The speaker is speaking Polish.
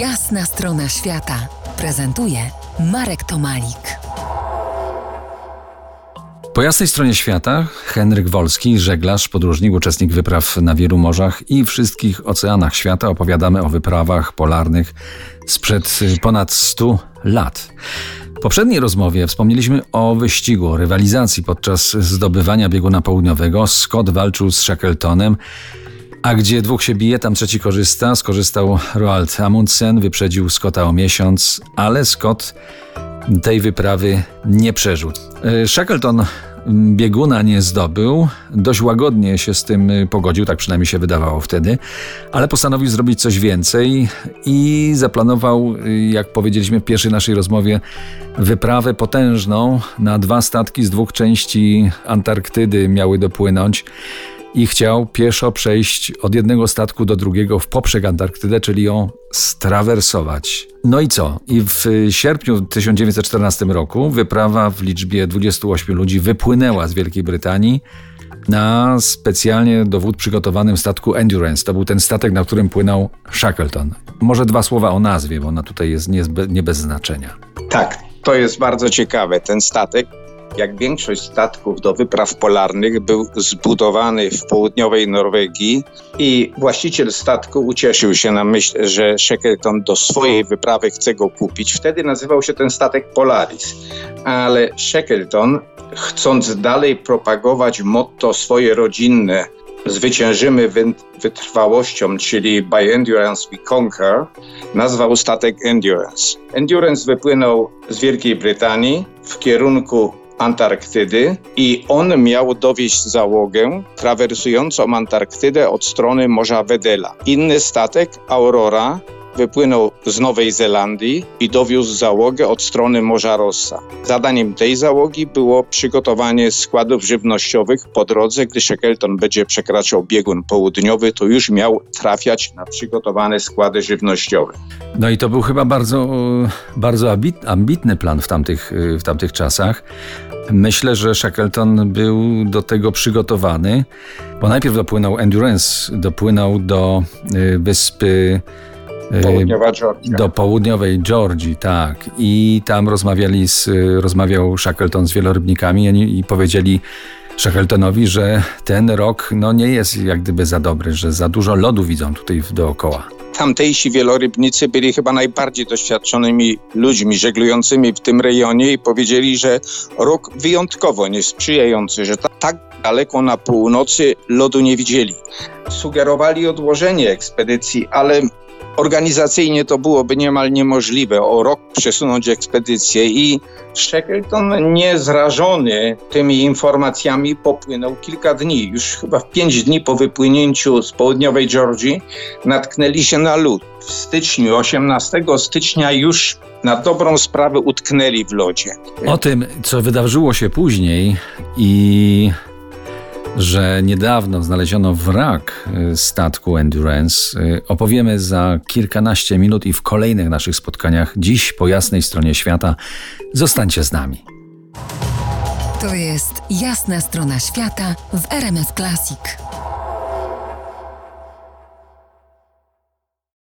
Jasna strona świata prezentuje Marek Tomalik. Po jasnej stronie świata Henryk Wolski, żeglarz, podróżnik, uczestnik wypraw na wielu morzach i wszystkich oceanach świata opowiadamy o wyprawach polarnych sprzed ponad 100 lat. W poprzedniej rozmowie wspomnieliśmy o wyścigu, rywalizacji podczas zdobywania bieguna południowego. Scott walczył z Shackletonem, a gdzie dwóch się bije, tam trzeci korzysta. Skorzystał Roald Amundsen, wyprzedził Scotta o miesiąc, ale Scott tej wyprawy nie przeżył. E, Shackleton bieguna nie zdobył, dość łagodnie się z tym pogodził, tak przynajmniej się wydawało wtedy, ale postanowił zrobić coś więcej i zaplanował, jak powiedzieliśmy w pierwszej naszej rozmowie, wyprawę potężną na dwa statki z dwóch części Antarktydy miały dopłynąć i chciał pieszo przejść od jednego statku do drugiego w poprzek Antarktydę, czyli ją strawersować. No i co? I w sierpniu 1914 roku wyprawa w liczbie 28 ludzi wypłynęła z Wielkiej Brytanii na specjalnie do wód przygotowanym statku Endurance. To był ten statek, na którym płynął Shackleton. Może dwa słowa o nazwie, bo ona tutaj jest nie, bez znaczenia. Tak, to jest bardzo ciekawe. Ten statek jak większość statków do wypraw polarnych, był zbudowany w południowej Norwegii i właściciel statku ucieszył się na myśl, że Shackleton do swojej wyprawy chce go kupić. Wtedy nazywał się ten statek Polaris. Ale Shackleton, chcąc dalej propagować motto swoje rodzinne, zwyciężymy wytrwałością, czyli by endurance we conquer, nazwał statek Endurance. Endurance wypłynął z Wielkiej Brytanii w kierunku Antarktydy i on miał dowieść załogę trawersującą Antarktydę od strony Morza Wedela. Inny statek, Aurora, wypłynął z Nowej Zelandii i dowiózł załogę od strony Morza Rossa. Zadaniem tej załogi było przygotowanie składów żywnościowych po drodze, gdy Shackleton będzie przekraczał biegun południowy, to już miał trafiać na przygotowane składy żywnościowe. No i to był chyba bardzo, bardzo ambitny plan w tamtych, w tamtych czasach. Myślę, że Shackleton był do tego przygotowany, bo najpierw dopłynął Endurance, dopłynął do y, wyspy Południowa Georgia. Do południowej Georgii, tak. I tam rozmawiali z, rozmawiał Shackleton z wielorybnikami i, i powiedzieli Shackletonowi, że ten rok no, nie jest jak gdyby za dobry, że za dużo lodu widzą tutaj dookoła. Tamtejsi wielorybnicy byli chyba najbardziej doświadczonymi ludźmi żeglującymi w tym rejonie i powiedzieli, że rok wyjątkowo niesprzyjający, że tak daleko na północy lodu nie widzieli. Sugerowali odłożenie ekspedycji, ale Organizacyjnie to byłoby niemal niemożliwe o rok przesunąć ekspedycję i Shackleton niezrażony tymi informacjami popłynął kilka dni. Już chyba w pięć dni po wypłynięciu z południowej Georgii natknęli się na lód. W styczniu, 18 stycznia już na dobrą sprawę utknęli w lodzie. O tym, co wydarzyło się później i że niedawno znaleziono wrak y, statku Endurance, y, opowiemy za kilkanaście minut i w kolejnych naszych spotkaniach dziś po jasnej stronie świata. Zostańcie z nami. To jest jasna strona świata w RMS Classic.